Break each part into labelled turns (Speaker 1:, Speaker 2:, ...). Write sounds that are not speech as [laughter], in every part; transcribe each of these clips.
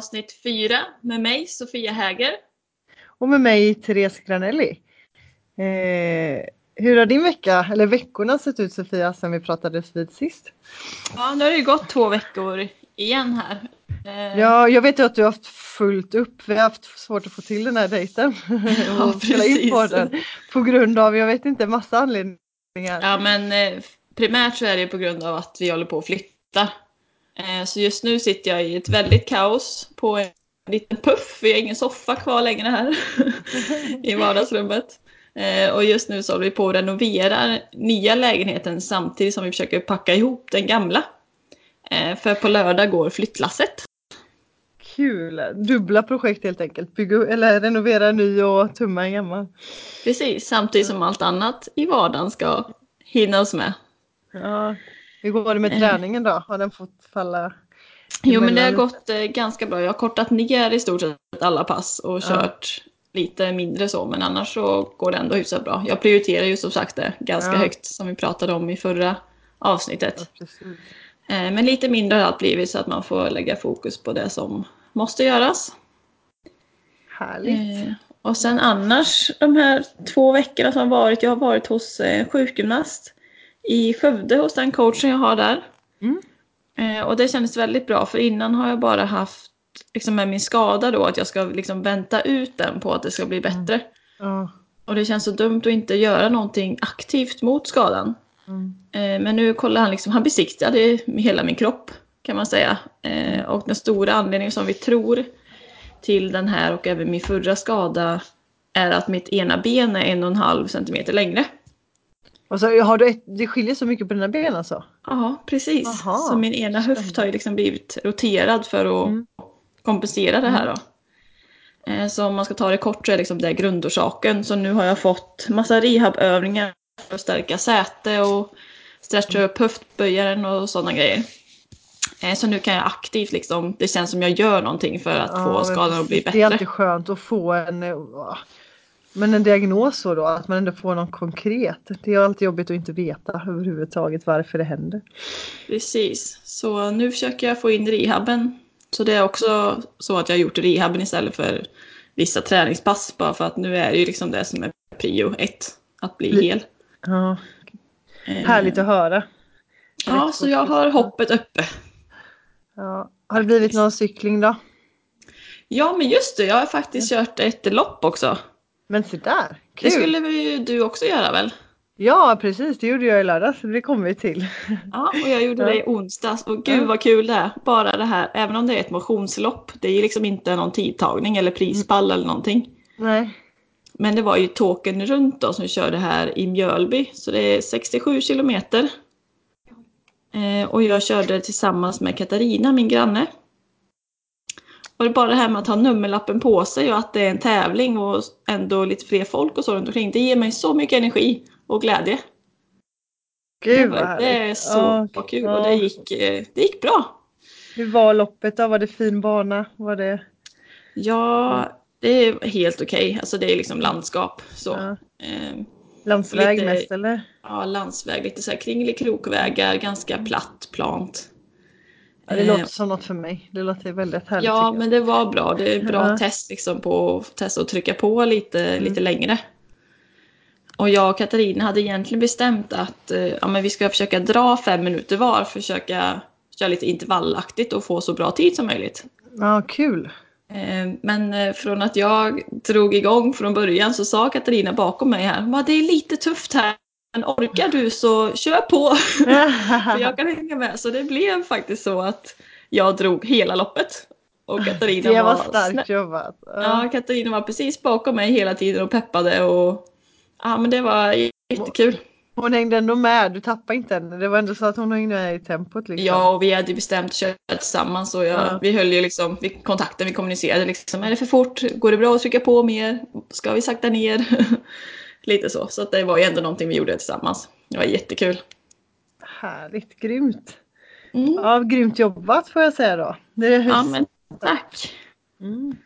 Speaker 1: Avsnitt fyra med mig Sofia Häger.
Speaker 2: Och med mig Therese Granelli. Eh, hur har din vecka, eller veckorna sett ut Sofia sen vi pratades vid sist?
Speaker 1: Ja, nu har det ju gått två veckor igen här.
Speaker 2: Eh... Ja, jag vet ju att du har haft fullt upp. Vi har haft svårt att få till den här dejten. [laughs]
Speaker 1: Ja, och spela in på den.
Speaker 2: På grund av, jag vet inte, massa anledningar.
Speaker 1: Ja, men eh, primärt så är det på grund av att vi håller på att flytta. Eh, så just nu sitter jag i ett väldigt kaos på en liten puff. Vi har ingen soffa kvar längre här [laughs] i vardagsrummet. Eh, och just nu så håller vi på att renovera nya lägenheten samtidigt som vi försöker packa ihop den gamla. Eh, för på lördag går flyttlasset.
Speaker 2: Kul! Dubbla projekt helt enkelt. Bygga, eller renovera ny och tumma en gammal.
Speaker 1: Precis, samtidigt som allt annat i vardagen ska hinnas med.
Speaker 2: Ja, hur går det med träningen då? Har den fått falla?
Speaker 1: Jo men det har gått eh, ganska bra. Jag har kortat ner i stort sett alla pass och kört ja. lite mindre så. Men annars så går det ändå hyfsat bra. Jag prioriterar ju som sagt det ganska ja. högt som vi pratade om i förra avsnittet. Ja, eh, men lite mindre har allt blivit så att man får lägga fokus på det som måste göras.
Speaker 2: Härligt. Eh,
Speaker 1: och sen annars de här två veckorna som har varit. Jag har varit hos eh, sjukgymnast i Skövde hos den coachen jag har där. Mm. Eh, och det kändes väldigt bra för innan har jag bara haft liksom med min skada då att jag ska liksom vänta ut den på att det ska bli bättre.
Speaker 2: Mm.
Speaker 1: Och det känns så dumt att inte göra någonting aktivt mot skadan.
Speaker 2: Mm.
Speaker 1: Eh, men nu kollar han liksom, han besiktade hela min kropp kan man säga. Eh, och den stora anledningen som vi tror till den här och även min förra skada är att mitt ena ben är en och en halv centimeter längre.
Speaker 2: Alltså, har du ett, det skiljer så mycket på dina ben alltså?
Speaker 1: Ja, precis. Aha, så min ena höft har ju liksom blivit roterad för att mm. kompensera det här då. Eh, så om man ska ta det kort så är liksom det grundorsaken. Så nu har jag fått massa rehabövningar för att stärka säte och stretcha upp höftböjaren och sådana grejer. Eh, så nu kan jag aktivt liksom, det känns som jag gör någonting för att ja, få skadan att bli bättre.
Speaker 2: Det är alltid skönt att få en, men en diagnos så då, att man ändå får något konkret. Det är alltid jobbigt att inte veta överhuvudtaget varför det händer.
Speaker 1: Precis, så nu försöker jag få in rehaben. Så det är också så att jag har gjort rehaben istället för vissa träningspass. Bara för att nu är det ju liksom det som är prio ett, att bli hel.
Speaker 2: Ja. Härligt att höra.
Speaker 1: Ja, så jag har hoppet uppe.
Speaker 2: Ja. Har det blivit någon cykling då?
Speaker 1: Ja, men just det. Jag har faktiskt kört ett lopp också.
Speaker 2: Men se där,
Speaker 1: kul. Det skulle ju du också göra väl?
Speaker 2: Ja precis, det gjorde jag i lördags. Det kommer vi till. [laughs]
Speaker 1: Ja, och jag gjorde det i onsdags. Och gud vad kul det är. Bara det här, även om det är ett motionslopp. Det är ju liksom inte någon tidtagning eller prispall mm. eller någonting.
Speaker 2: Nej.
Speaker 1: Men det var ju tåken runt då som vi körde här i Mjölby. Så det är 67 kilometer. Eh, och jag körde tillsammans med Katarina, min granne. Och det bara det här med att ha nummerlappen på sig och att det är en tävling och ändå lite fler folk och så runt omkring. Det ger mig så mycket energi och glädje.
Speaker 2: Gud vad
Speaker 1: härligt. Det är så oh, kul och det gick, eh, det gick bra.
Speaker 2: Hur var loppet då? Var det fin bana? Var det...
Speaker 1: Ja, det är helt okej. Okay. Alltså det är liksom landskap så. Ja.
Speaker 2: Eh, landsväg lite, mest eller?
Speaker 1: Ja, landsväg. Lite så här kringelikrokvägar, ganska platt, plant.
Speaker 2: Ja, det låter som något för mig. Det låter väldigt härligt.
Speaker 1: Ja, men det var bra. Det är bra ja. test liksom på att testa att trycka på lite, mm. lite längre. Och jag och Katarina hade egentligen bestämt att eh, ja, men vi ska försöka dra fem minuter var, försöka köra lite intervallaktigt och få så bra tid som möjligt.
Speaker 2: Ja, kul.
Speaker 1: Eh, men eh, från att jag drog igång från början så sa Katarina bakom mig här, det är lite tufft här men orkar du så kör på. [laughs] För jag kan hänga med. Så det blev faktiskt så att jag drog hela loppet. Och Katarina
Speaker 2: det var, var starkt jobbat.
Speaker 1: Ja, Katarina var precis bakom mig hela tiden och peppade. Och, ja, men det var jättekul.
Speaker 2: Hon hängde ändå med, du tappade inte henne. Det var ändå så att hon hängde med i tempot. Liksom.
Speaker 1: Ja, och vi hade bestämt att köra tillsammans. Och jag, ja. Vi höll ju liksom vi, kontakten, vi kommunicerade liksom. Är det för fort? Går det bra att trycka på mer? Ska vi sakta ner? [laughs] Lite så. Så det var ju ändå någonting vi gjorde tillsammans. Det var jättekul.
Speaker 2: Härligt, grymt. Mm. Ja, grymt jobbat får jag säga då.
Speaker 1: Det är ja, men tack.
Speaker 2: Mm.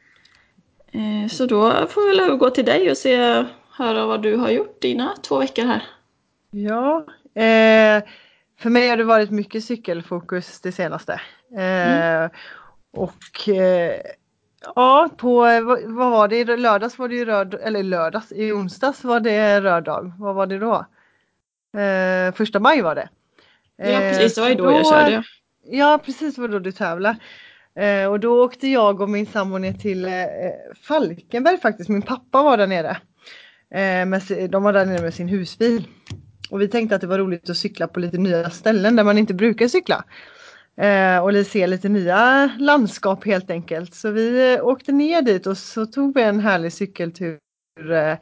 Speaker 1: Eh, så då får vi väl gå till dig och se, höra vad du har gjort dina två veckor här.
Speaker 2: Ja, eh, för mig har det varit mycket cykelfokus det senaste. Eh, mm. Och eh, ja, på vad var det? I lördags var det ju röd, eller lördags, i onsdags var det röd dag. Vad var det då? Eh, första maj var det.
Speaker 1: Ja precis, det var ju då, då jag körde.
Speaker 2: Ja precis, var då du tävlade. Eh, och då åkte jag och min sambo ner till eh, Falkenberg faktiskt. Min pappa var där nere. Eh, med, de var där nere med sin husbil. Och vi tänkte att det var roligt att cykla på lite nya ställen där man inte brukar cykla. Eh, och se lite nya landskap helt enkelt. Så vi eh, åkte ner dit och så tog vi en härlig cykeltur eh,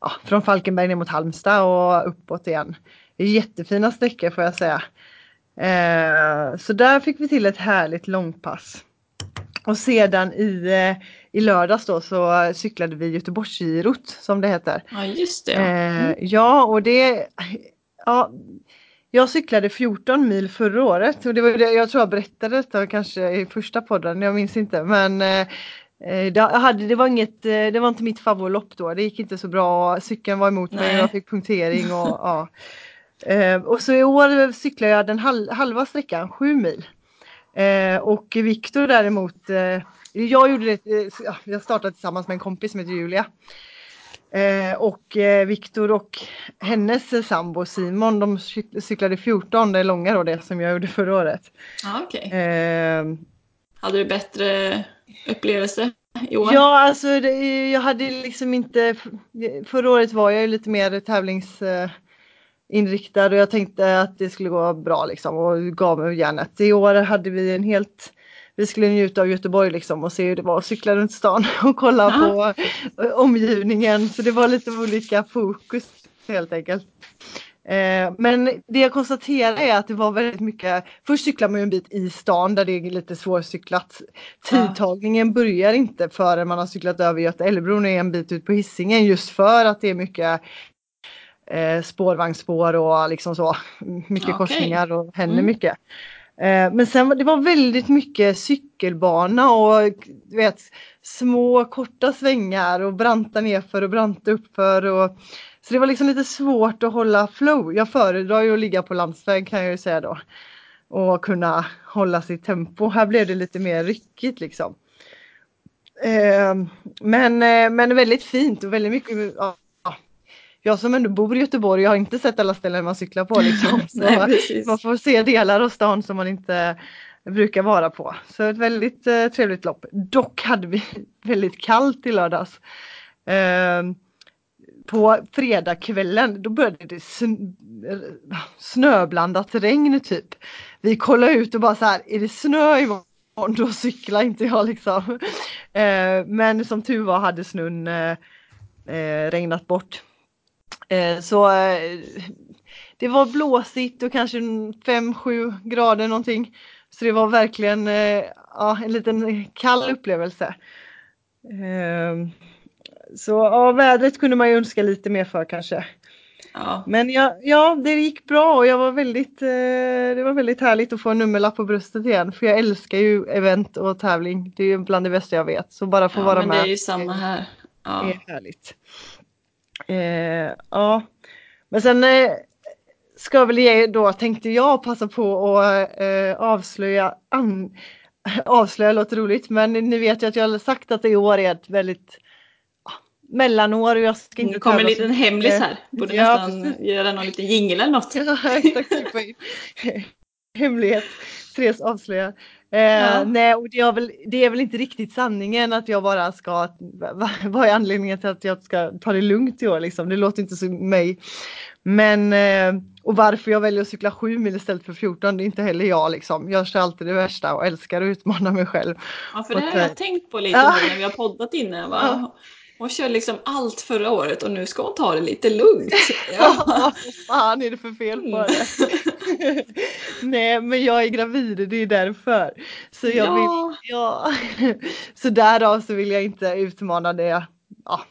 Speaker 2: ja, från Falkenberg ner mot Halmstad och uppåt igen. Jättefina sträckor får jag säga. Eh, så där fick vi till ett härligt långpass. Och sedan i, eh, i lördags då så cyklade vi Göteborgsgirot som det heter.
Speaker 1: Ja just det.
Speaker 2: Mm. ja och det ja, jag cyklade 14 mil förra året och det var det, jag tror jag berättade detta kanske i första podden, jag minns inte men eh, det, hade, det, var inget, det var inte mitt favoritlopp då, det gick inte så bra, cykeln var emot mig, jag fick punktering och ja. och så i år cyklade jag den halva sträckan, 7 mil. Eh, och Viktor däremot, eh, jag gjorde det, eh, jag startade tillsammans med en kompis som heter Julia. Eh, och eh, Viktor och hennes sambo Simon de cyklade 14, det långa då det som jag gjorde förra året.
Speaker 1: Ah, okay. Eh, hade du bättre upplevelse i år?
Speaker 2: Ja, alltså det, jag hade liksom inte, förra året var jag ju lite mer tävlings inriktad och jag tänkte att det skulle gå bra liksom och gav mig järnet. I år hade vi en helt vi skulle njuta av Göteborg liksom och se hur det var att cykla runt stan [laughs] och kolla Aha. på omgivningen. Så det var lite olika fokus helt enkelt. Eh, men det jag konstaterar är att det var väldigt mycket, först cyklar man ju en bit i stan där det är lite svårcyklat. Tidtagningen börjar inte förrän man har cyklat över Göta älvbron och är en bit ut på hissingen just för att det är mycket eh, spårvagnsspår och liksom så. Mycket okay. korsningar och händer mm. mycket. Eh, men sen det var väldigt mycket cykelbana och du vet små korta svängar och branta nerför och branta uppför. Och, så det var liksom lite svårt att hålla flow. Jag föredrar ju att ligga på landsväg kan jag ju säga då. Och kunna hålla sitt tempo. Här blev det lite mer ryckigt liksom. Eh, men, eh, men väldigt fint och väldigt mycket ja, jag som ändå bor i Göteborg, jag har inte sett alla ställen man cyklar på liksom. [laughs] Nej, man får se delar av stan som man inte brukar vara på. Så ett väldigt eh, trevligt lopp. Dock hade vi [laughs] väldigt kallt i lördags. Eh, på fredagskvällen då började det sn snöblandat regn typ. Vi kollade ut och bara så här, är det snö imorgon då cyklar inte jag liksom. [laughs] Eh, men som tur var hade snön eh, eh, regnat bort. Eh, så eh, det var blåsigt och kanske 5-7 grader någonting. Så det var verkligen eh, ja, en liten kall upplevelse. Så ja, vädret kunde man ju önska lite mer för kanske. Ja. Men ja, ja, det gick bra och jag var väldigt, det var väldigt härligt att få en nummerlapp på bröstet igen. För jag älskar ju event och tävling. Det är bland det bästa jag vet. Så bara få
Speaker 1: ja,
Speaker 2: vara
Speaker 1: men
Speaker 2: med.
Speaker 1: Det är ju samma här.
Speaker 2: Ja. Är härligt. Eh, ja, men sen eh, ska väl jag då tänkte jag passa på att eh, avslöja an, [laughs] avslöja låter roligt men ni vet ju att jag har sagt att i år är ett väldigt mellanår och jag ska inte
Speaker 1: Nu kommer en liten hemlis här. Borde ja, nästan precis. göra någon liten jingel eller något. [laughs]
Speaker 2: Ja, exakt. [laughs] Hemlighet. Therese avslöjar. Eh, ja. Nej, och det är, väl, det är väl inte riktigt sanningen att jag bara ska, vad är anledningen till att jag ska ta det lugnt i år liksom? Det låter inte som mig. Men, eh, och varför jag väljer att cykla 7 mil istället för 14, det är inte heller jag liksom. Jag kör alltid det värsta och älskar att utmana mig själv.
Speaker 1: Ja, för det har jag tänkt på lite ja. nu när vi har poddat innan. Va? Ja. Hon kör liksom allt förra året och nu ska hon ta det lite lugnt. [laughs]
Speaker 2: Ja, vad fan är det för fel på det? [laughs] Nej, men jag är gravid, det är därför. Så jag ja. vill, ja. [laughs] Så därav så vill jag inte utmana det. Ja.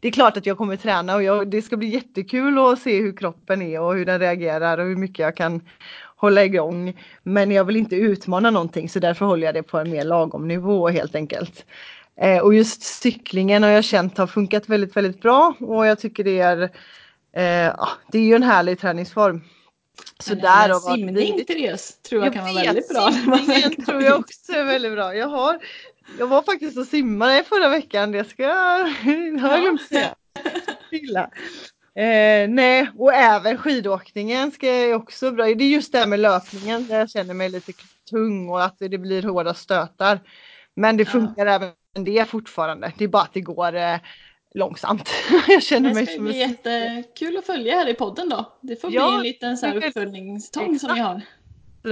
Speaker 2: Det är klart att jag kommer träna och jag, det ska bli jättekul att se hur kroppen är och hur den reagerar och hur mycket jag kan hålla igång. Men jag vill inte utmana någonting så därför håller jag det på en mer lagom nivå helt enkelt. Eh, och just cyklingen har jag känt har funkat väldigt, väldigt bra och jag tycker det är, eh, det är ju en härlig träningsform.
Speaker 1: Så där då simning det... Therese tror jag, jag kan vara väldigt bra. [laughs]
Speaker 2: Simningen tror jag också är väldigt bra. Jag, har, jag var faktiskt och simmade förra veckan, det ska jag, [laughs] har jag glömt säga. Eh, nej, och även skidåkningen ska jag också bra. Det är just det här med löpningen där jag känner mig lite tung och att det blir hårda stötar. Men det funkar ja. även det fortfarande. Det är bara att det går eh, långsamt. [laughs]
Speaker 1: jag känner mig som... Det ska bli jättekul att följa här i podden då. Det får ja, bli en liten så här uppföljningstång som vi har.
Speaker 2: Så,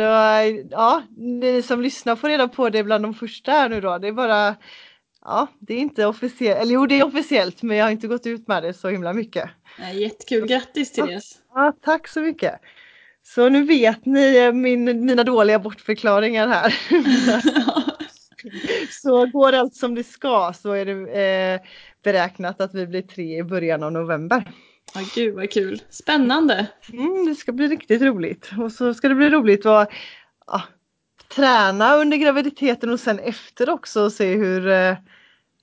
Speaker 2: ja, ni som lyssnar får reda på det bland de första här nu då. Det är bara Ja, det är inte officiellt, eller jo det är officiellt men jag har inte gått ut med det så himla mycket.
Speaker 1: Nej, jättekul, grattis Therese!
Speaker 2: Ja, tack så mycket! Så nu vet ni eh, min, mina dåliga bortförklaringar här. [laughs] [laughs] så går allt som det ska så är det eh, beräknat att vi blir tre i början av november.
Speaker 1: Ja, gud vad kul! Spännande!
Speaker 2: Mm, det ska bli riktigt roligt och så ska det bli roligt att ja, träna under graviditeten och sen efter också och se hur eh,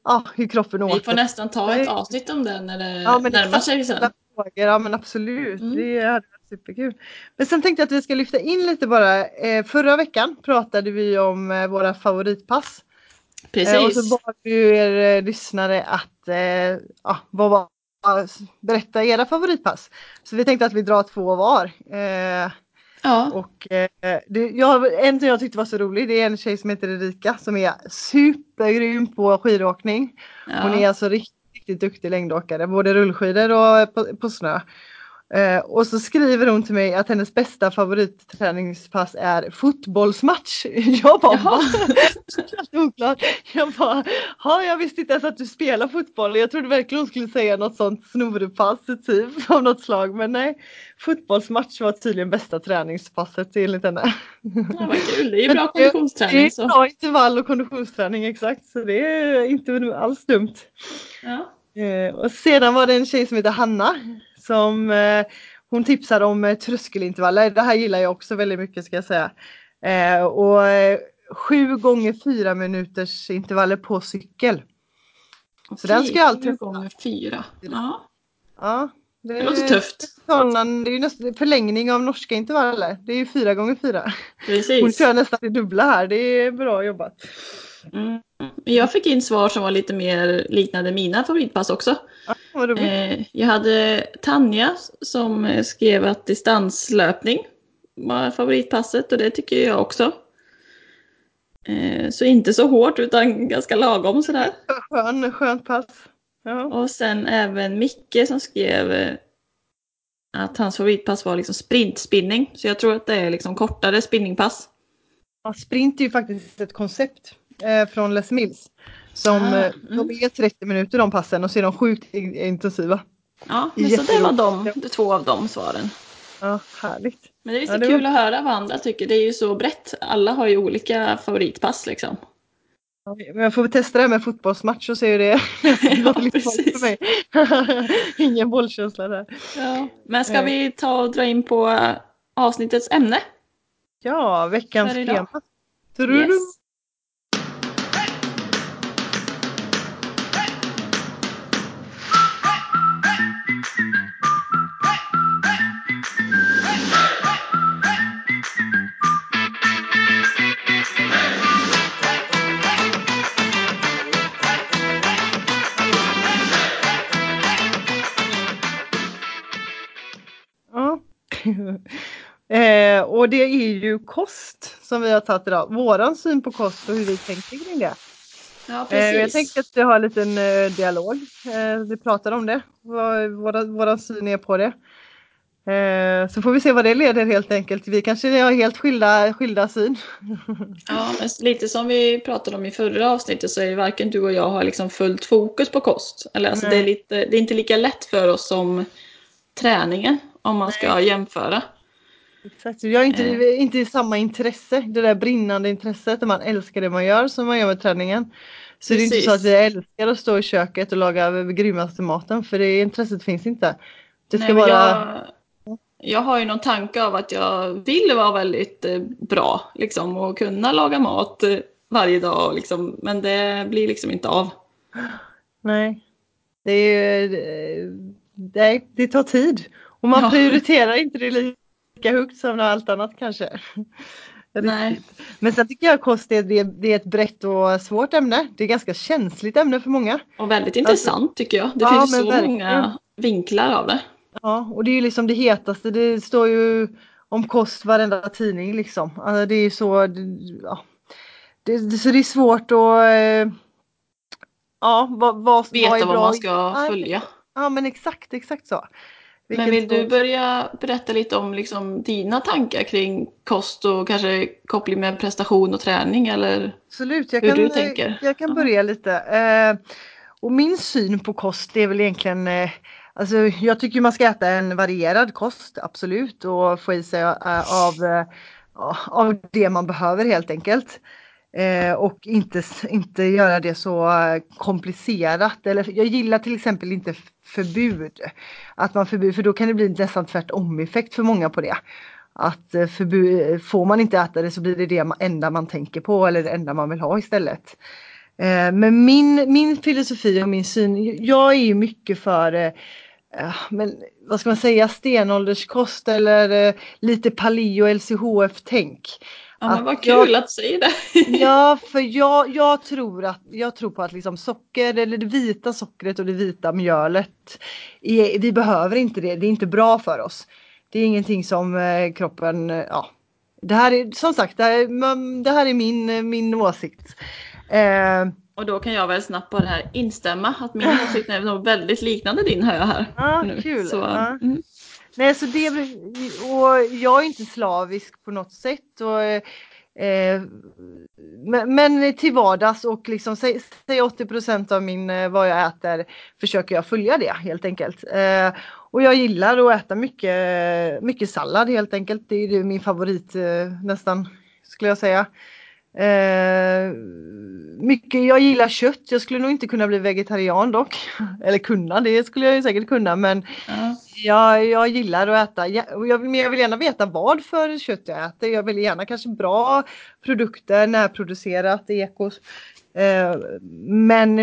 Speaker 2: ja, hur kroppen åker.
Speaker 1: Vi får nästan ta ett avsnitt om den när det ja, närmar sig sen.
Speaker 2: Ja men absolut, mm. det hade superkul. Men sen tänkte jag att vi ska lyfta in lite bara. Eh, förra veckan pratade vi om eh, våra favoritpass. Precis. Eh, och så bad vi er lyssnare att ja, vad var, berätta era favoritpass. Så vi tänkte att vi drar två var. Ja. Och, eh, det, jag, en som jag tyckte var så rolig det är en tjej som heter Erika som är supergrym på skidåkning. Ja. Hon är alltså riktigt, riktigt duktig längdåkare, både rullskidor och på, på snö. Eh, och så skriver hon till mig att hennes bästa favoritträningspass är fotbollsmatch. [laughs] Jag bara, Jaha. oklart. Jag bara, jag visste inte ens att du spelar fotboll. Jag trodde verkligen hon skulle säga något sånt snorpass typ [laughs] av något slag. Men nej, fotbollsmatch var tydligen bästa träningspasset enligt henne.
Speaker 1: Ja, vad kul, det är bra konditionsträning.
Speaker 2: Det är bra intervall och konditionsträning exakt så det är inte alls dumt. Ja. Eh, och sedan var det en tjej som heter Hanna som eh, hon tipsar om eh, tröskelintervaller. Det här gillar jag också väldigt mycket ska jag säga. Eh, och sju gånger fyra minuters intervaller på cykel.
Speaker 1: Så Okej, den ska jag alltid... Gånger fyra. Ja.
Speaker 2: ja
Speaker 1: det, det låter tufft.
Speaker 2: Sådana, det är nästan förlängning av norska intervaller. Det är ju fyra gånger fyra. Precis. Hon kör nästan det dubbla här. Det är bra jobbat.
Speaker 1: Mm. Jag fick in svar som var lite mer liknande mina favoritpass också. Ja, eh, jag hade Tanja som skrev att distanslöpning var favoritpasset och det tycker jag också. Eh, så inte så hårt utan ganska lagom sådär.
Speaker 2: Skön, skönt pass. Ja.
Speaker 1: Och sen även Micke som skrev eh, att hans favoritpass var liksom sprintspinning. Så jag tror att det är liksom kortare spinningpass.
Speaker 2: Ja, sprint är ju faktiskt ett koncept eh, från Les Mills. Som, ah, eh, mm. De är 30 minuter de passen och så är de sjukt intensiva.
Speaker 1: Ja, men så det var de, två av de svaren.
Speaker 2: Ja, härligt.
Speaker 1: Men det är så ja, kul var... att höra vad andra tycker. Det är ju så brett. Alla har ju olika favoritpass liksom.
Speaker 2: Men jag får testa det här med fotbollsmatch och se hur det är. [laughs] ja, precis. För mig. [laughs] Ingen bollkänsla där.
Speaker 1: Ja. Men ska vi ta och dra in på avsnittets ämne?
Speaker 2: Ja, veckans tema. Yes. Och det är ju kost som vi har tagit idag. Våran syn på kost och hur vi tänker kring det. Ja, eh, jag tänker att vi har en liten eh, dialog. Eh, vi pratar om det, vad våra, våra syn är på det. Eh, så får vi se vad det leder helt enkelt. Vi kanske har helt skilda, skilda syn. [laughs]
Speaker 1: Ja, men lite som vi pratade om i förra avsnittet så är det varken du och jag har liksom fullt fokus på kost. Eller alltså det, är lite, det är inte lika lätt för oss som träningen om man ska jämföra.
Speaker 2: Exakt, jag har inte, eh. inte samma intresse, det där brinnande intresset där man älskar det man gör som man gör med träningen. Så Precis. det är inte så att vi älskar att stå i köket och laga grymmaste maten för det intresset finns inte. Det ska
Speaker 1: Nej, bara... jag, jag har ju någon tanke av att jag vill vara väldigt eh, bra liksom och kunna laga mat eh, varje dag liksom, men det blir liksom inte av.
Speaker 2: Nej, det är ju, nej, det tar tid och man ja. prioriterar inte det lika lika högt som allt annat kanske. [laughs] Nej. Men sen tycker jag kost är, det, det är ett brett och svårt ämne. Det är ett ganska känsligt ämne för många.
Speaker 1: Och väldigt intressant alltså, tycker jag. Det ja, finns så verkligen. många vinklar av det.
Speaker 2: Ja, och det är ju liksom det hetaste. Det står ju om kost varenda tidning liksom. Alltså det är så, ja. det, så det är svårt att eh, ja, vad, vad,
Speaker 1: Veta
Speaker 2: vad,
Speaker 1: är vad man ska följa.
Speaker 2: Ja men exakt, exakt så.
Speaker 1: Vilket men vill du börja berätta lite om liksom dina tankar kring kost och kanske koppling med prestation och träning eller
Speaker 2: Absolut, jag hur kan, du tänker? Jag kan börja lite. Eh, och min syn på kost är väl egentligen eh, Alltså jag tycker man ska äta en varierad kost, absolut, och få i sig äh, av, av det man behöver helt enkelt. Eh, och inte, inte göra det så eh, komplicerat. Eller, jag gillar till exempel inte förbud. Att man förbud, för då kan det bli nästan tvärtom effekt för många på det. Att eh, förbud, får man inte äta det så blir det det enda man tänker på eller det enda man vill ha istället. Men min, min filosofi och min syn, jag är ju mycket för men vad ska man säga, stenålderskost eller lite paleo LCHF-tänk.
Speaker 1: Ja men vad kul jag, att säga det. [laughs]
Speaker 2: ja för jag, jag, tror att, jag tror på att liksom socker eller det vita sockret och det vita mjölet. Är, vi behöver inte det, det är inte bra för oss. Det är ingenting som eh, kroppen, eh, ja. Det här är som sagt, det här, det här är min, min åsikt.
Speaker 1: Eh, och då kan jag väl snabbt på det här instämma att min åsikt är nog väldigt liknande din hör jag här.
Speaker 2: Nu. kul. Så, ja. Mm. Nej, så det, och jag är inte slavisk på något sätt. Och, eh, men, till vardags och liksom säg, säg 80 av min, eh, vad jag äter försöker jag följa det helt enkelt. Eh, och jag gillar att äta mycket, mycket sallad helt enkelt. Det är min favorit eh, nästan skulle jag säga. Eh, mycket, jag gillar kött. Jag skulle nog inte kunna bli vegetarian dock. [laughs] Eller kunna, det skulle jag ju säkert kunna men ja. jag, jag gillar att äta. Jag, men jag vill gärna veta vad för kött jag äter. Jag vill gärna kanske bra produkter, närproducerat, ekos. Eh, men,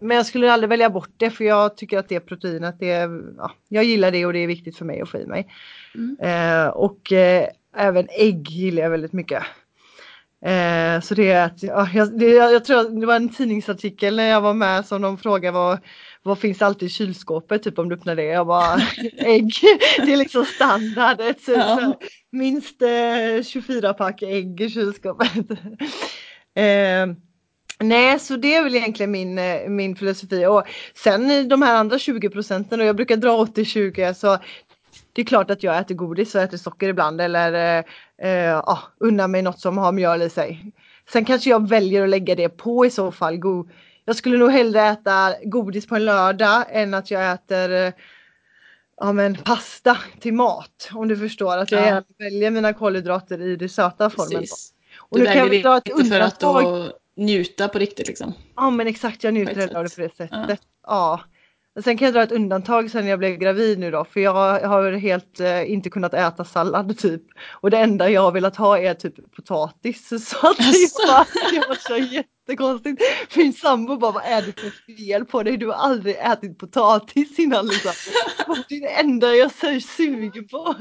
Speaker 2: men jag skulle aldrig välja bort det för jag tycker att det proteinet, det, ja, jag gillar det och det är viktigt för mig att få i mig. Mm. Eh, och även ägg gillar jag väldigt mycket. Eh, så det är att, ja, jag, det, jag tror det var en tidningsartikel när jag var med som de frågade vad, vad finns alltid i kylskåpet, typ om du öppnar det. Jag bara [laughs] ägg, det är liksom standard. Ett, ja. Minst eh, 24 pack ägg i kylskåpet. [laughs] eh, Nej, så det är väl egentligen min, eh, min filosofi. Och sen de här andra 20 procenten, och jag brukar dra 80-20, så det är klart att jag äter godis och äter socker ibland eller eh, eh, ah, unnar mig något som har mjöl i sig. Sen kanske jag väljer att lägga det på i så fall. Go jag skulle nog hellre äta godis på en lördag än att jag äter eh, ja, men pasta till mat. Om du förstår att jag ja. väljer mina kolhydrater i det söta formen.
Speaker 1: Och du nu kan jag det inte för att då njuta på riktigt liksom.
Speaker 2: Ja men exakt, jag njuter av det på det sättet. Ja. ja. Sen kan jag dra ett undantag sen jag blev gravid nu då för jag har helt eh, inte kunnat äta sallad typ. Och det enda jag har velat ha är typ potatis. Så att det var, [laughs] det var så jättekonstigt. Min sambo bara, vad är det för fel på dig? Du har aldrig ätit potatis innan liksom. Det är det enda jag så suger på.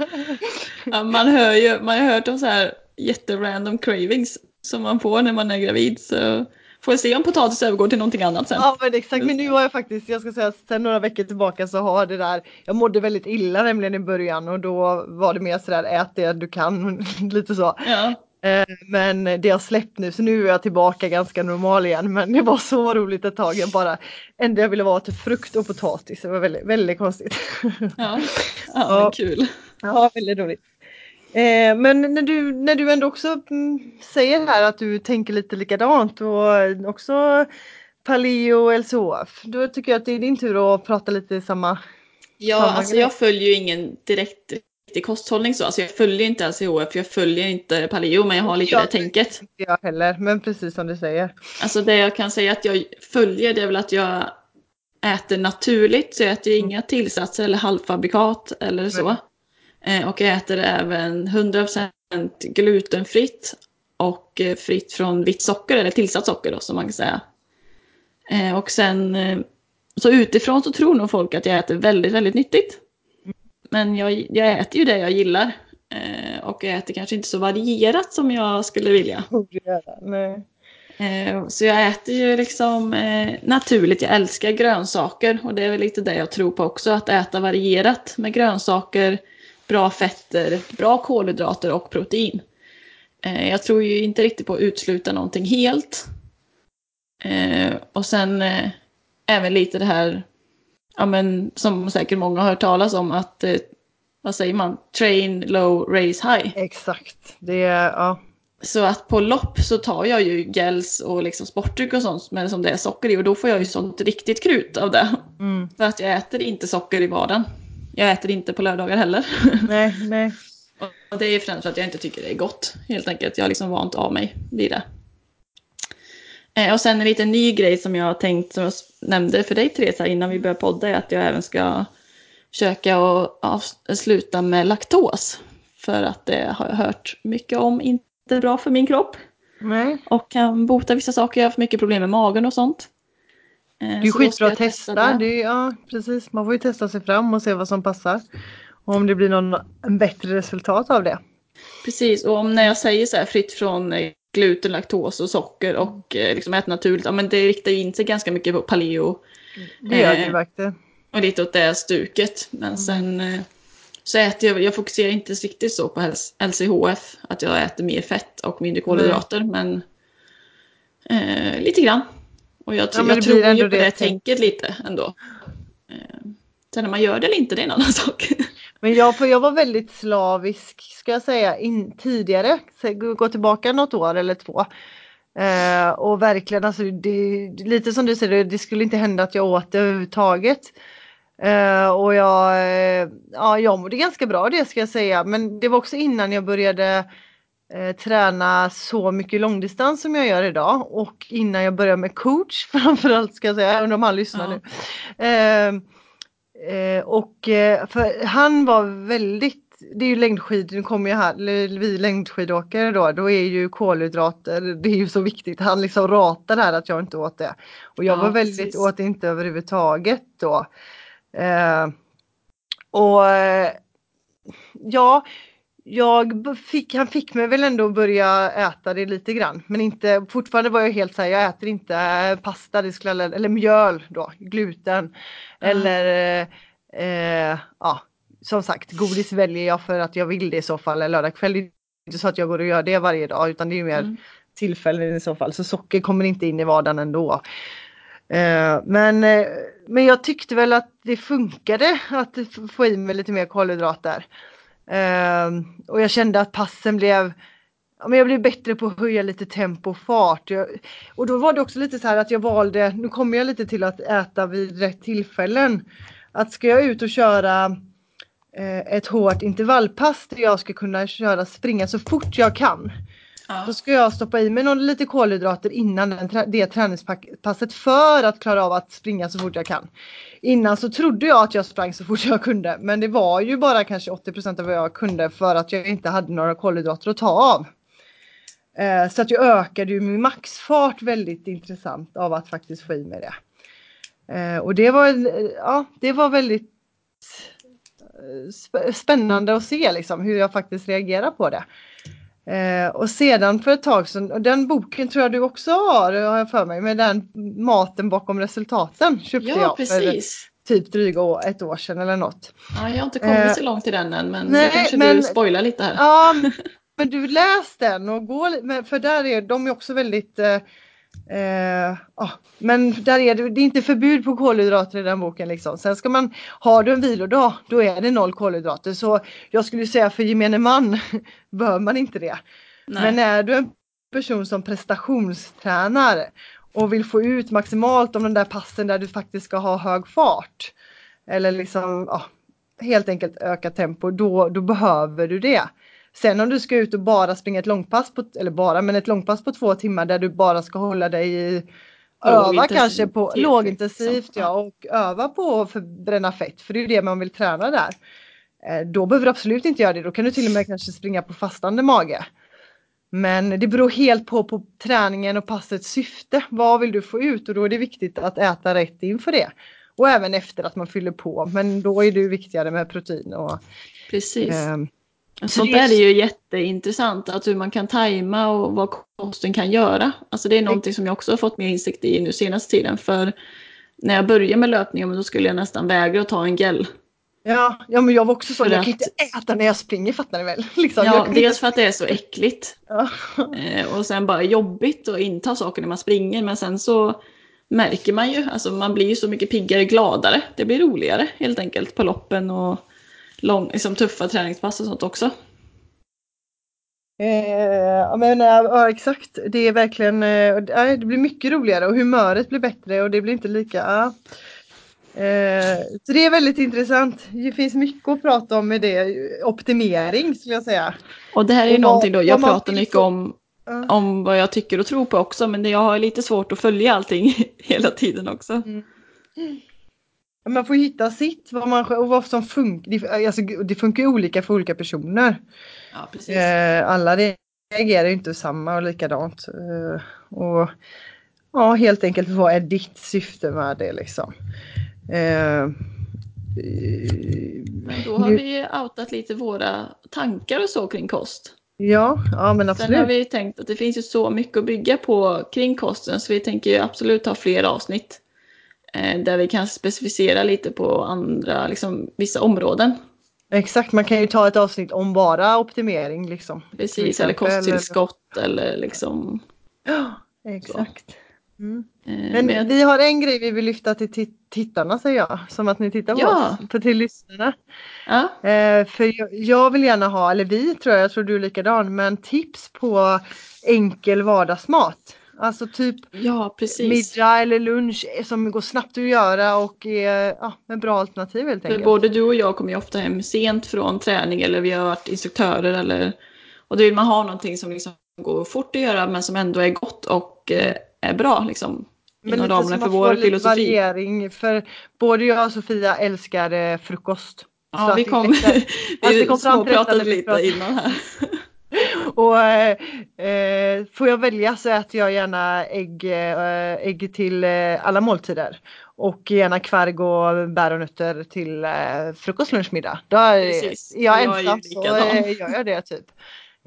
Speaker 1: Ja, man hör ju, man har hört om så här jätterandom cravings som man får när man är gravid. Så Får se om potatis övergår till någonting annat sen.
Speaker 2: Ja men exakt, men nu har jag faktiskt, jag ska säga sen några veckor tillbaka så har det där, jag mådde väldigt illa nämligen i början och då var det mer sådär ät det du kan, [laughs] lite så. Ja. Eh, men det har släppt nu så nu är jag tillbaka ganska normal igen men det var så roligt ett tag. Jag bara, enda jag ville vara till frukt och potatis. Det var väldigt, väldigt konstigt.
Speaker 1: Ja, [laughs] ja, ja. kul.
Speaker 2: Ja, väldigt roligt. Eh, men när du, när du ändå också mm, säger här att du tänker lite likadant och också Paleo och LCHF, då tycker jag att det är din tur att prata lite i samma...
Speaker 1: Ja, samma alltså grej. jag följer ju ingen direkt riktig kosthållning så. Alltså jag följer inte LCHF, jag följer inte Paleo, men jag har lite jag, det tänket.
Speaker 2: Inte jag heller, men precis som du säger.
Speaker 1: Alltså det jag kan säga att jag följer det är väl att jag äter naturligt, så jag äter inga tillsatser eller halvfabrikat eller så. Eh, och jag äter även 100% glutenfritt och eh, fritt från vitt socker, eller tillsatt socker då som man kan säga. Eh, och sen, så utifrån så tror nog folk att jag äter väldigt, väldigt nyttigt. Men jag, jag äter ju det jag gillar. Och jag äter kanske inte så varierat som jag skulle vilja. [laughs]
Speaker 2: Nej.
Speaker 1: Eh, så jag äter ju liksom naturligt, jag älskar grönsaker och det är väl lite det jag tror på också, att äta varierat med grönsaker, bra fetter, bra kolhydrater och protein. Eh, jag tror ju inte riktigt på att utesluta någonting helt. Och sen även lite det här, ja men som säkert många har hört talas om, att vad säger man, train low, race high.
Speaker 2: Exakt, det är, ja
Speaker 1: så att på lopp så tar jag ju gels och liksom sportdryck och sånt men som det är socker i och då får jag ju sånt riktigt krut av det. Mm. För att jag äter inte socker i vardagen. Jag äter inte på lördagar heller. [laughs]
Speaker 2: Nej, nej.
Speaker 1: Och det är främst för att jag inte tycker det är gott helt enkelt. Jag har liksom vant av mig vid det. Eh, och sen en liten ny grej som jag har tänkt, som jag nämnde för dig Therese innan vi började podda, är att jag även ska försöka sluta med laktos. För att det har jag hört mycket om, inte inte bra för min kropp.
Speaker 2: Nej.
Speaker 1: Och kan bota vissa saker. Jag har haft mycket problem med magen och sånt.
Speaker 2: Eh, det är skitbra att testa. det. Det är, ja, precis. Man får ju testa sig fram och se vad som passar. Och om det blir någon bättre resultat av det.
Speaker 1: Precis, och om när jag säger så här fritt från eh, gluten, laktos och socker och eh, liksom äta naturligt, ja men det riktar ju in sig ganska mycket på paleo.
Speaker 2: Det gör det verkligen.
Speaker 1: Och lite åt det stuket. Men mm. sen så äter jag, jag fokuserar inte riktigt så på LCHF, att jag äter mer fett och mindre kolhydrater, mm. men eh, lite grann. Och jag, ja, jag tror ju på det, det tänket lite ändå. Eh, sen när man gör det eller inte, det är en annan [laughs] sak.
Speaker 2: Men jag, för jag var väldigt slavisk, ska jag säga, in, tidigare, gå tillbaka något år eller två. Eh, och verkligen, alltså, det, lite som du säger, det skulle inte hända att jag åt det överhuvudtaget. Uh, och jag, uh, ja, jag mådde ganska bra det ska jag säga men det var också innan jag började träna så mycket långdistans som jag gör idag och innan jag började med coach [laughs] framförallt ska jag säga, undrar om han lyssnar nu. och för han var väldigt det är ju längdskidor, nu kommer jag här, vi längdskidåkare då, då är ju kolhydrater, det är ju så viktigt. Han liksom ratar här att jag inte åt det. Och jag ja, var väldigt, precis. åt inte överhuvudtaget då. Eh, och ja, jag fick, han fick mig väl ändå börja äta det lite grann. Men inte, fortfarande var jag helt såhär, jag äter inte pasta, det skulle, eller mjöl då, gluten. Mm. Eller eh, ja, som sagt, godis väljer jag för att jag vill det i så fall. Lördag kväll, det är inte så att jag går och gör det varje dag utan det är mer mm. tillfällen i så fall. Så socker kommer inte in i vardagen ändå. Eh, men, eh, men jag tyckte väl att det funkade att få i mig lite mer kolhydrater. Eh, och jag kände att passen blev ja, men jag blev bättre på att höja lite tempo och fart. Jag, och då var det också lite så här att jag valde, nu kommer jag lite till att äta vid rätt tillfällen. Att ska jag ut och köra eh, ett hårt intervallpass där jag ska kunna köra springa så fort jag kan. Ja. Då ska jag stoppa i mig någon, lite kolhydrater innan den, det träningspasset för att klara av att springa så fort jag kan. Innan så trodde jag att jag sprang så fort jag kunde men det var ju bara kanske 80% av vad jag kunde för att jag inte hade några kolhydrater att ta av. Eh, så att jag ökade ju min maxfart väldigt intressant av att faktiskt få i mig det. Eh, och det var, ja, det var väldigt eh, spännande att se liksom hur jag faktiskt reagerar på det. Eh, och sedan för ett tag sedan, och den boken tror jag du också har, har jag för mig, med den maten bakom resultaten köpte ja, jag precis. för typ dryga ett år sedan eller något.
Speaker 1: Ja, jag har inte kommit eh, så långt i den än men nej, kanske men, du spoilar lite här.
Speaker 2: Ja, [laughs] men du läs den och gå, för där är de är också väldigt eh, Eh, oh, men där är det, det är inte förbud på kolhydrater i den boken. Liksom. Sen ska man, har du en vilodag, då är det noll kolhydrater. Så jag skulle säga för gemene man [laughs] bör man inte det. Nej. Men är du en person som prestationstränar och vill få ut maximalt av den där passen där du faktiskt ska ha hög fart. Eller liksom oh, helt enkelt öka tempo, då, då behöver du det. Sen om du ska ut och bara springa ett långpass, på, eller bara, men ett långpass på två timmar där du bara ska hålla dig i öva kanske på lågintensivt ja, och öva på att förbränna fett för det är det man vill träna där. Eh, då behöver du absolut inte göra det, då kan du till och med kanske springa på fastande mage. Men det beror helt på, på träningen och passets syfte. Vad vill du få ut och då är det viktigt att äta rätt inför det. Och även efter att man fyller på men då är det viktigare med protein och
Speaker 1: Precis. Eh, Sånt där är ju jätteintressant, att hur man kan tajma och vad kosten kan göra. Alltså det är någonting som jag också har fått mer insikt i nu senaste tiden. För när jag började med löpningen då skulle jag nästan vägra att ta en gel.
Speaker 2: Ja, ja men jag var också så, för jag kan inte äta när jag springer fattar ni väl? [laughs]
Speaker 1: Liksom, ja, dels inte... för att det är så äckligt. Ja. [laughs] Eh, och sen bara jobbigt att inta saker när man springer men sen så märker man ju, alltså man blir ju så mycket piggare, gladare. Det blir roligare helt enkelt på loppen och lång, liksom tuffa träningspass och sånt också.
Speaker 2: Eh, men, ja, exakt, det är verkligen, eh, det blir mycket roligare och humöret blir bättre och det blir inte lika eh, så det är väldigt intressant. Det finns mycket att prata om med det. Optimering skulle jag säga.
Speaker 1: Och det här är ju någonting då, jag pratar mycket om, om vad jag tycker och tror på också men jag har lite svårt att följa allting [laughs] hela tiden också. Mm.
Speaker 2: Man får hitta sitt vad man, och vad som funkar. Det, alltså, det funkar olika för olika personer.
Speaker 1: Ja, precis.
Speaker 2: Eh, alla reagerar ju inte samma och likadant. Eh, och ja, helt enkelt vad är ditt syfte med det liksom. Eh,
Speaker 1: men då har vi outat lite våra tankar och så kring kost.
Speaker 2: Ja, ja men absolut.
Speaker 1: Sen har vi tänkt att det finns ju så mycket att bygga på kring kosten så vi tänker ju absolut ha fler avsnitt. Eh, där vi kan specificera lite på andra, liksom vissa områden.
Speaker 2: Exakt, man kan ju ta ett avsnitt om bara optimering liksom.
Speaker 1: Precis, eller kosttillskott eller, eller liksom.
Speaker 2: Ja, exakt. Mm. Eh, men, Men vi har en grej vi vill lyfta till tittarna säger jag, som att ni tittar på ja. oss, på till lyssnarna. Ja. Eh, för jag, jag, vill gärna ha, eller vi tror jag, jag tror du är likadan, men tips på enkel vardagsmat. Alltså typ
Speaker 1: ja,
Speaker 2: middag eller lunch som går snabbt att göra och är ja, en bra alternativ helt enkelt.
Speaker 1: För både du och jag kommer ju ofta hem sent från träning eller vi har varit instruktörer eller och då vill man ha någonting som liksom går fort att göra men som ändå är gott och eh, är bra liksom.
Speaker 2: Men inom ramen för vår filosofi. variering för både jag och Sofia älskar eh, frukost.
Speaker 1: Ja, [laughs] [laughs] vi kom, vi kom småpratade lite innan här. [laughs]
Speaker 2: Och eh, eh, får jag välja så äter jag gärna ägg, eh, ägg till eh, alla måltider. Och gärna kvarg och bär och nötter till eh, frukost, lunch, middag. Då är Precis. jag ensam så jag gör det typ.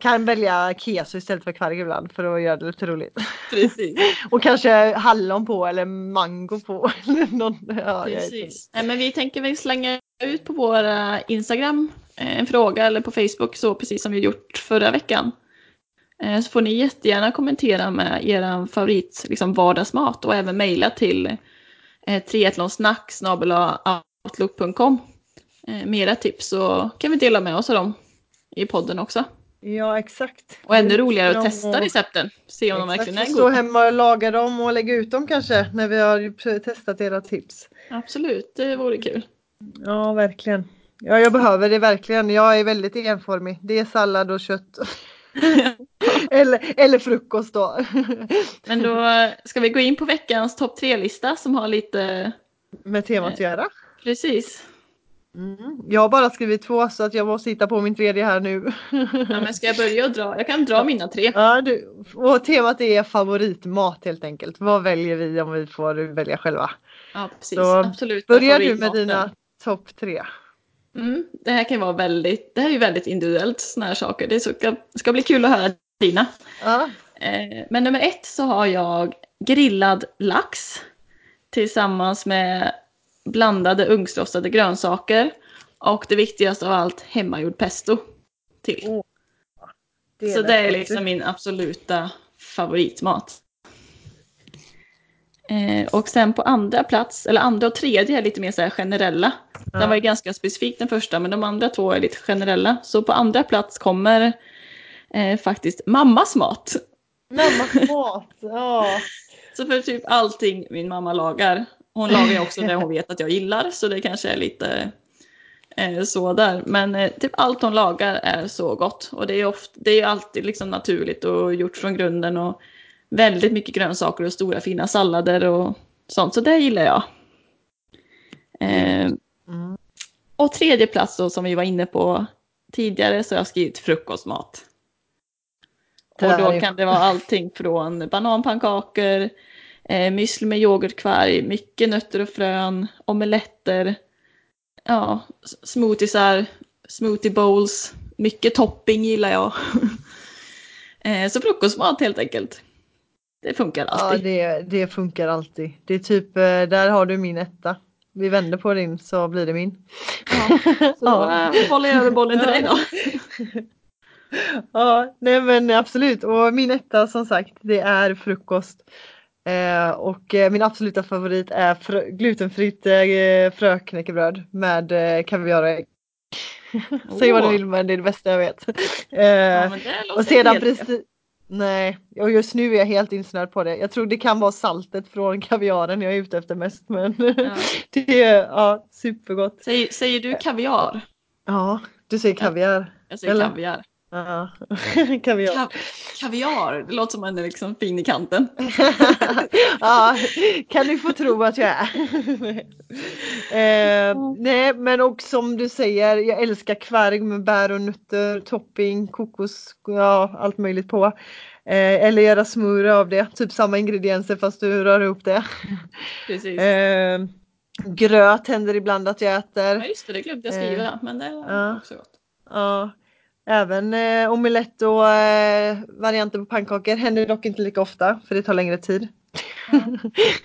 Speaker 2: Kan välja keso istället för kvarg ibland för att göra det lite roligt.
Speaker 1: Precis. [laughs]
Speaker 2: och kanske hallon på eller mango på. [laughs] någon,
Speaker 1: ja, Precis. Nej, men vi tänker väl slänga ut på vår Instagram Eh, en fråga eller på Facebook så precis som vi gjort förra veckan. Eh, så får ni jättegärna kommentera med er favorit liksom vardagsmat och även mejla till eh, triathlonsnack outlook.com med era tips så kan vi dela med oss av dem i podden också.
Speaker 2: Ja exakt.
Speaker 1: Och ännu roligare att testa recepten. Se om exakt. de verkligen är goda.
Speaker 2: Stå hemma och laga dem och lägga ut dem kanske när vi har testat era tips.
Speaker 1: Absolut, det vore kul.
Speaker 2: Ja verkligen. Ja, jag behöver det verkligen. Jag är väldigt enformig. Det är sallad och kött. [laughs] eller, eller frukost då.
Speaker 1: Men då ska vi gå in på veckans topp tre-lista som har lite
Speaker 2: med temat att göra.
Speaker 1: Precis.
Speaker 2: Mm. Jag har bara skrivit två så att jag måste hitta på min tredje här nu.
Speaker 1: ja, men ska jag börja och dra? Jag kan dra mina tre.
Speaker 2: Ja, du. Och temat är favoritmat helt enkelt. Vad väljer vi om vi får välja själva?
Speaker 1: Ja, precis. Så Absolut.
Speaker 2: Börjar du med dina topp tre?
Speaker 1: Mm, det här kan vara väldigt, det här är ju väldigt individuellt sådana här saker. Det ska, ska bli kul att höra dina.
Speaker 2: Ja.
Speaker 1: Eh, men nummer ett så har jag grillad lax tillsammans med blandade ugnsrostade grönsaker och det viktigaste av allt hemmagjord pesto till. Oh. Det så det är liksom min absoluta favoritmat. Eh, och sen på andra plats, eller andra och tredje är lite mer så här generella. Ja. Den var ju ganska specifik den första, men de andra två är lite generella. Så på andra plats kommer eh, faktiskt mammas mat.
Speaker 2: Mammas [laughs] mat, ja.
Speaker 1: så för typ allting min mamma lagar, hon lagar ju också det hon [laughs] vet att jag gillar, så det kanske är lite eh, så där. Men eh, typ allt hon lagar är så gott. Och det är, ofta, det är alltid liksom naturligt och gjort från grunden. Och väldigt mycket grönsaker och stora fina sallader och sånt. Så det gillar jag. Eh. Och tredje plats då som vi var inne på tidigare så har jag skrivit frukostmat. Och då kan det vara allting [laughs] från bananpannkakor, eh, müsli med yoghurtkvarg, mycket nötter och frön, omeletter, ja, smoothiesar, smoothie bowls, mycket topping gillar jag. [laughs] Eh, så frukostmat helt enkelt. Det funkar alltid.
Speaker 2: Ja, det, det funkar alltid. Det är typ, eh, där har du min etta. Vi vänder på din så blir det min.
Speaker 1: Ja, [laughs] så ja. då bollar jag över bollen till dig då. [laughs]
Speaker 2: ja, nej men absolut. Och min etta som sagt, det är frukost. Eh, och eh, min absoluta favorit är frö glutenfritt eh, fröknäckebröd med eh, kaviar och ägg. [laughs] Säg vad du vill men det är det bästa jag vet. Eh, ja, och sedan precis, Nej, och just nu är jag helt insnöad på det. Jag tror det kan vara saltet från kaviaren jag är ute efter mest. Men [laughs] ja. det är ja, supergott.
Speaker 1: Säger, säger du kaviar?
Speaker 2: Ja, du säger kaviar.
Speaker 1: Jag säger Eller? kaviar.
Speaker 2: Ja, [laughs] kaviar. Ka
Speaker 1: kaviar, det låter som en liksom fin i kanten. [laughs]
Speaker 2: ja, kan du få tro att jag är. [laughs] eh, nej, men och som du säger, jag älskar kvarg med bär och nötter, topping, kokos, ja allt möjligt på. Eh, eller göra smoothie av det, typ samma ingredienser fast du rör ihop det.
Speaker 1: Precis. Eh,
Speaker 2: gröt händer ibland att jag äter.
Speaker 1: Ja just det, det glömde jag skriva, eh, men det är ja. också gott.
Speaker 2: Ja. Även eh, omelett och eh, varianter på pannkakor händer dock inte lika ofta för det tar längre tid. Mm.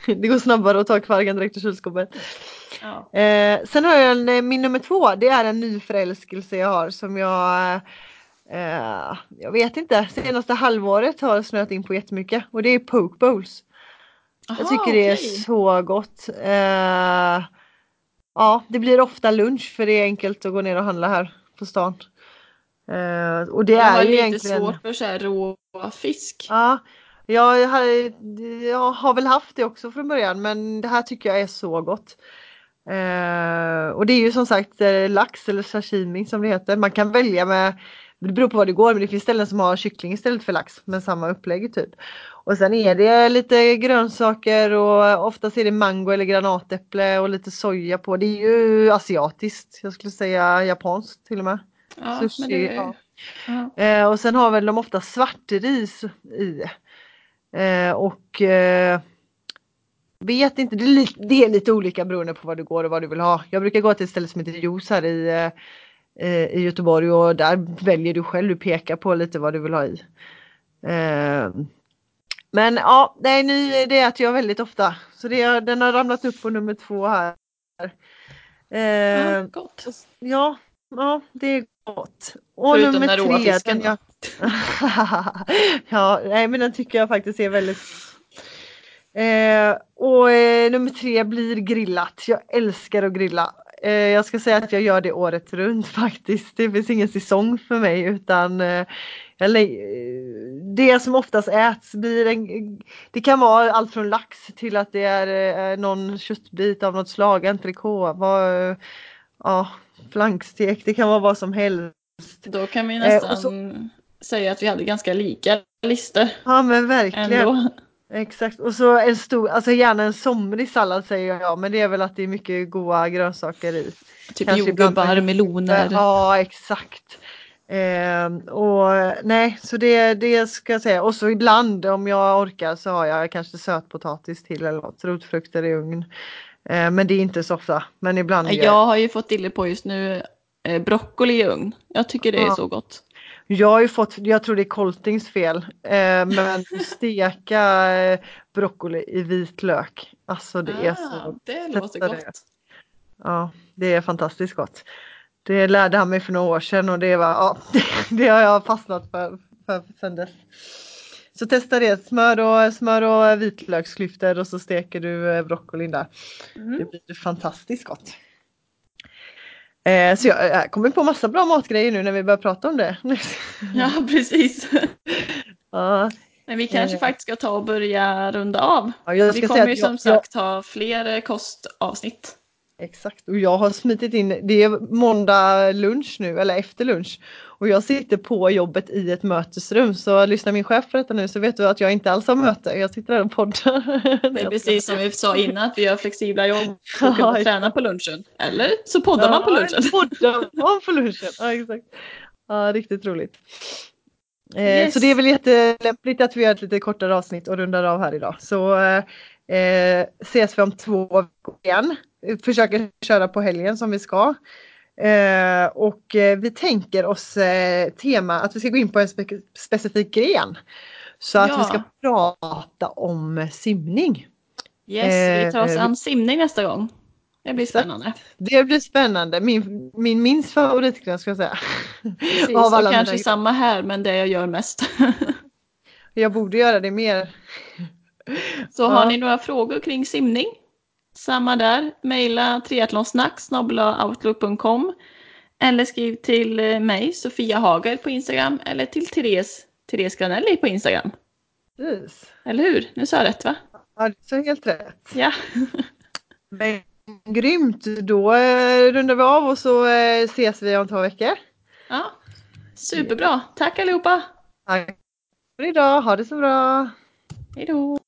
Speaker 2: [laughs] det går snabbare att ta kvargen direkt ur kylskåpet. Ja. Eh, sen har jag en, eh, min nummer två, det är en ny förälskelse jag har som jag eh, jag vet inte, senaste halvåret har snöat in på jättemycket och det är poke bowls. Aha, jag tycker det är så gott. Eh, ja, det blir ofta lunch för det är enkelt att gå ner och handla här på stan.
Speaker 1: Uh, och det jag är ju egentligen... svårt för så här rå fisk.
Speaker 2: Ja, jag har, jag har väl haft det också från början men det här tycker jag är så gott. Uh, och det är ju som sagt uh, lax eller sashimi som det heter. Man kan välja med, det beror på vad det går men det finns ställen som har kyckling istället för lax med samma upplägg typ. Och sen är det lite grönsaker och oftast är det mango eller granatäpple och lite soja på. Det är ju asiatiskt, jag skulle säga japanskt till och med.
Speaker 1: Ja, Sushi, det, ja.
Speaker 2: Eh, och sen har väl de ofta svartris i. Eh, och eh, vet inte, det är, lite, det är, lite, olika beroende på vad du går och vad du vill ha. Jag brukar gå till ett ställe som heter Juice här i, eh, i Göteborg och där väljer du själv, du pekar på lite vad du vill ha i. Eh, men ja, det är, ny, det äter jag väldigt ofta. Så det, den har ramlat upp på nummer två här.
Speaker 1: Eh, ja, gott.
Speaker 2: Ja, ja, det är gott. Och Förutom nummer den tre, fisken, den jag... [laughs] ja, nej men den tycker jag faktiskt är väldigt eh, Och eh, nummer tre blir grillat. Jag älskar att grilla. Eh, jag ska säga att jag gör det året runt [laughs] faktiskt. Det finns ingen säsong för mig utan eh, det som oftast äts blir en, det kan vara allt från lax till att det är eh, någon köttbit av något slag, entrecote, ja, flankstek, det kan vara vad som helst.
Speaker 1: Då kan vi nästan eh, så, säga att vi hade ganska lika listor.
Speaker 2: Ja men verkligen. Ändå. Exakt och så en stor, alltså gärna en somrig sallad säger jag men det är väl att det är mycket goda grönsaker i.
Speaker 1: Typ Kanske jordgubbar, meloner.
Speaker 2: Ja exakt. Eh, och nej, så det, det ska jag säga. Och så ibland om jag orkar så har jag kanske sötpotatis till eller något, rotfrukter i ugn. Eh, men det är inte så ofta. Men ibland.
Speaker 1: Jag, jag har ju fått dille på just nu eh, broccoli i ugn. Jag tycker det är ja. så gott.
Speaker 2: Jag har ju fått, jag tror det är Coltings fel, eh, men [laughs] steka broccoli i vitlök. Alltså det ah, är så.
Speaker 1: Det låter gott. Det.
Speaker 2: Ja, det är fantastiskt gott. Det lärde han mig för några år sedan och det var, ja, [laughs] det har jag fastnat för, för sen dess. Så testa det, smör och, smör och vitlöksklyftor och så steker du eh, broccolin där. Mm. Det blir fantastiskt gott. Eh, så jag, jag kommer på massa bra matgrejer nu när vi börjar prata om det. [laughs] [laughs]
Speaker 1: ja precis. ja. Men vi kanske eh. faktiskt ska ta och börja runda av. Ja, vi kommer ju som jag, sagt ha fler kostavsnitt.
Speaker 2: Exakt och jag har smitit in, det är måndag lunch nu eller efter lunch och jag sitter på jobbet i ett mötesrum så lyssnar min chef på detta nu så vet du att jag inte alls har möte, jag sitter där och poddar. [laughs]
Speaker 1: Det är precis som vi sa innan att vi har flexibla jobb och ja, träna på lunchen. Eller så poddar ja, man på lunchen.
Speaker 2: Poddar man på lunchen, ja exakt. Ja, riktigt roligt. Eh, yes. Så det är väl jättelämpligt att vi gör ett lite kortare avsnitt och rundar av här idag. Så eh, ses vi om två veckor igen försöker köra på helgen som vi ska. Eh, och eh, vi tänker oss eh, tema att vi ska gå in på en spe specifik gren. Så att ja. vi ska prata om simning.
Speaker 1: Yes, vi tar oss an simning nästa gång. Det blir spännande.
Speaker 2: Det blir spännande. Min, min minst favoritgren ska jag säga.
Speaker 1: Precis, [laughs] Av alla och kanske samma här men det jag gör mest.
Speaker 2: jag borde göra det mer. [laughs]
Speaker 1: Så har ni några frågor kring simning? Samma där. Maila triathlonsnack outlook.com eller skriv till eh, mig, Sofia Hager på Instagram eller till Therese, Therese Granelli på Instagram.
Speaker 2: Precis.
Speaker 1: Eller hur? Nu sa jag rätt va?
Speaker 2: Ja, du sa helt rätt.
Speaker 1: Ja. [laughs]
Speaker 2: Men, grymt, då eh, rundar vi av och så eh, ses vi om två veckor.
Speaker 1: Ja, superbra. Tack allihopa!
Speaker 2: Tack för idag, ha det så bra!
Speaker 1: Hej då!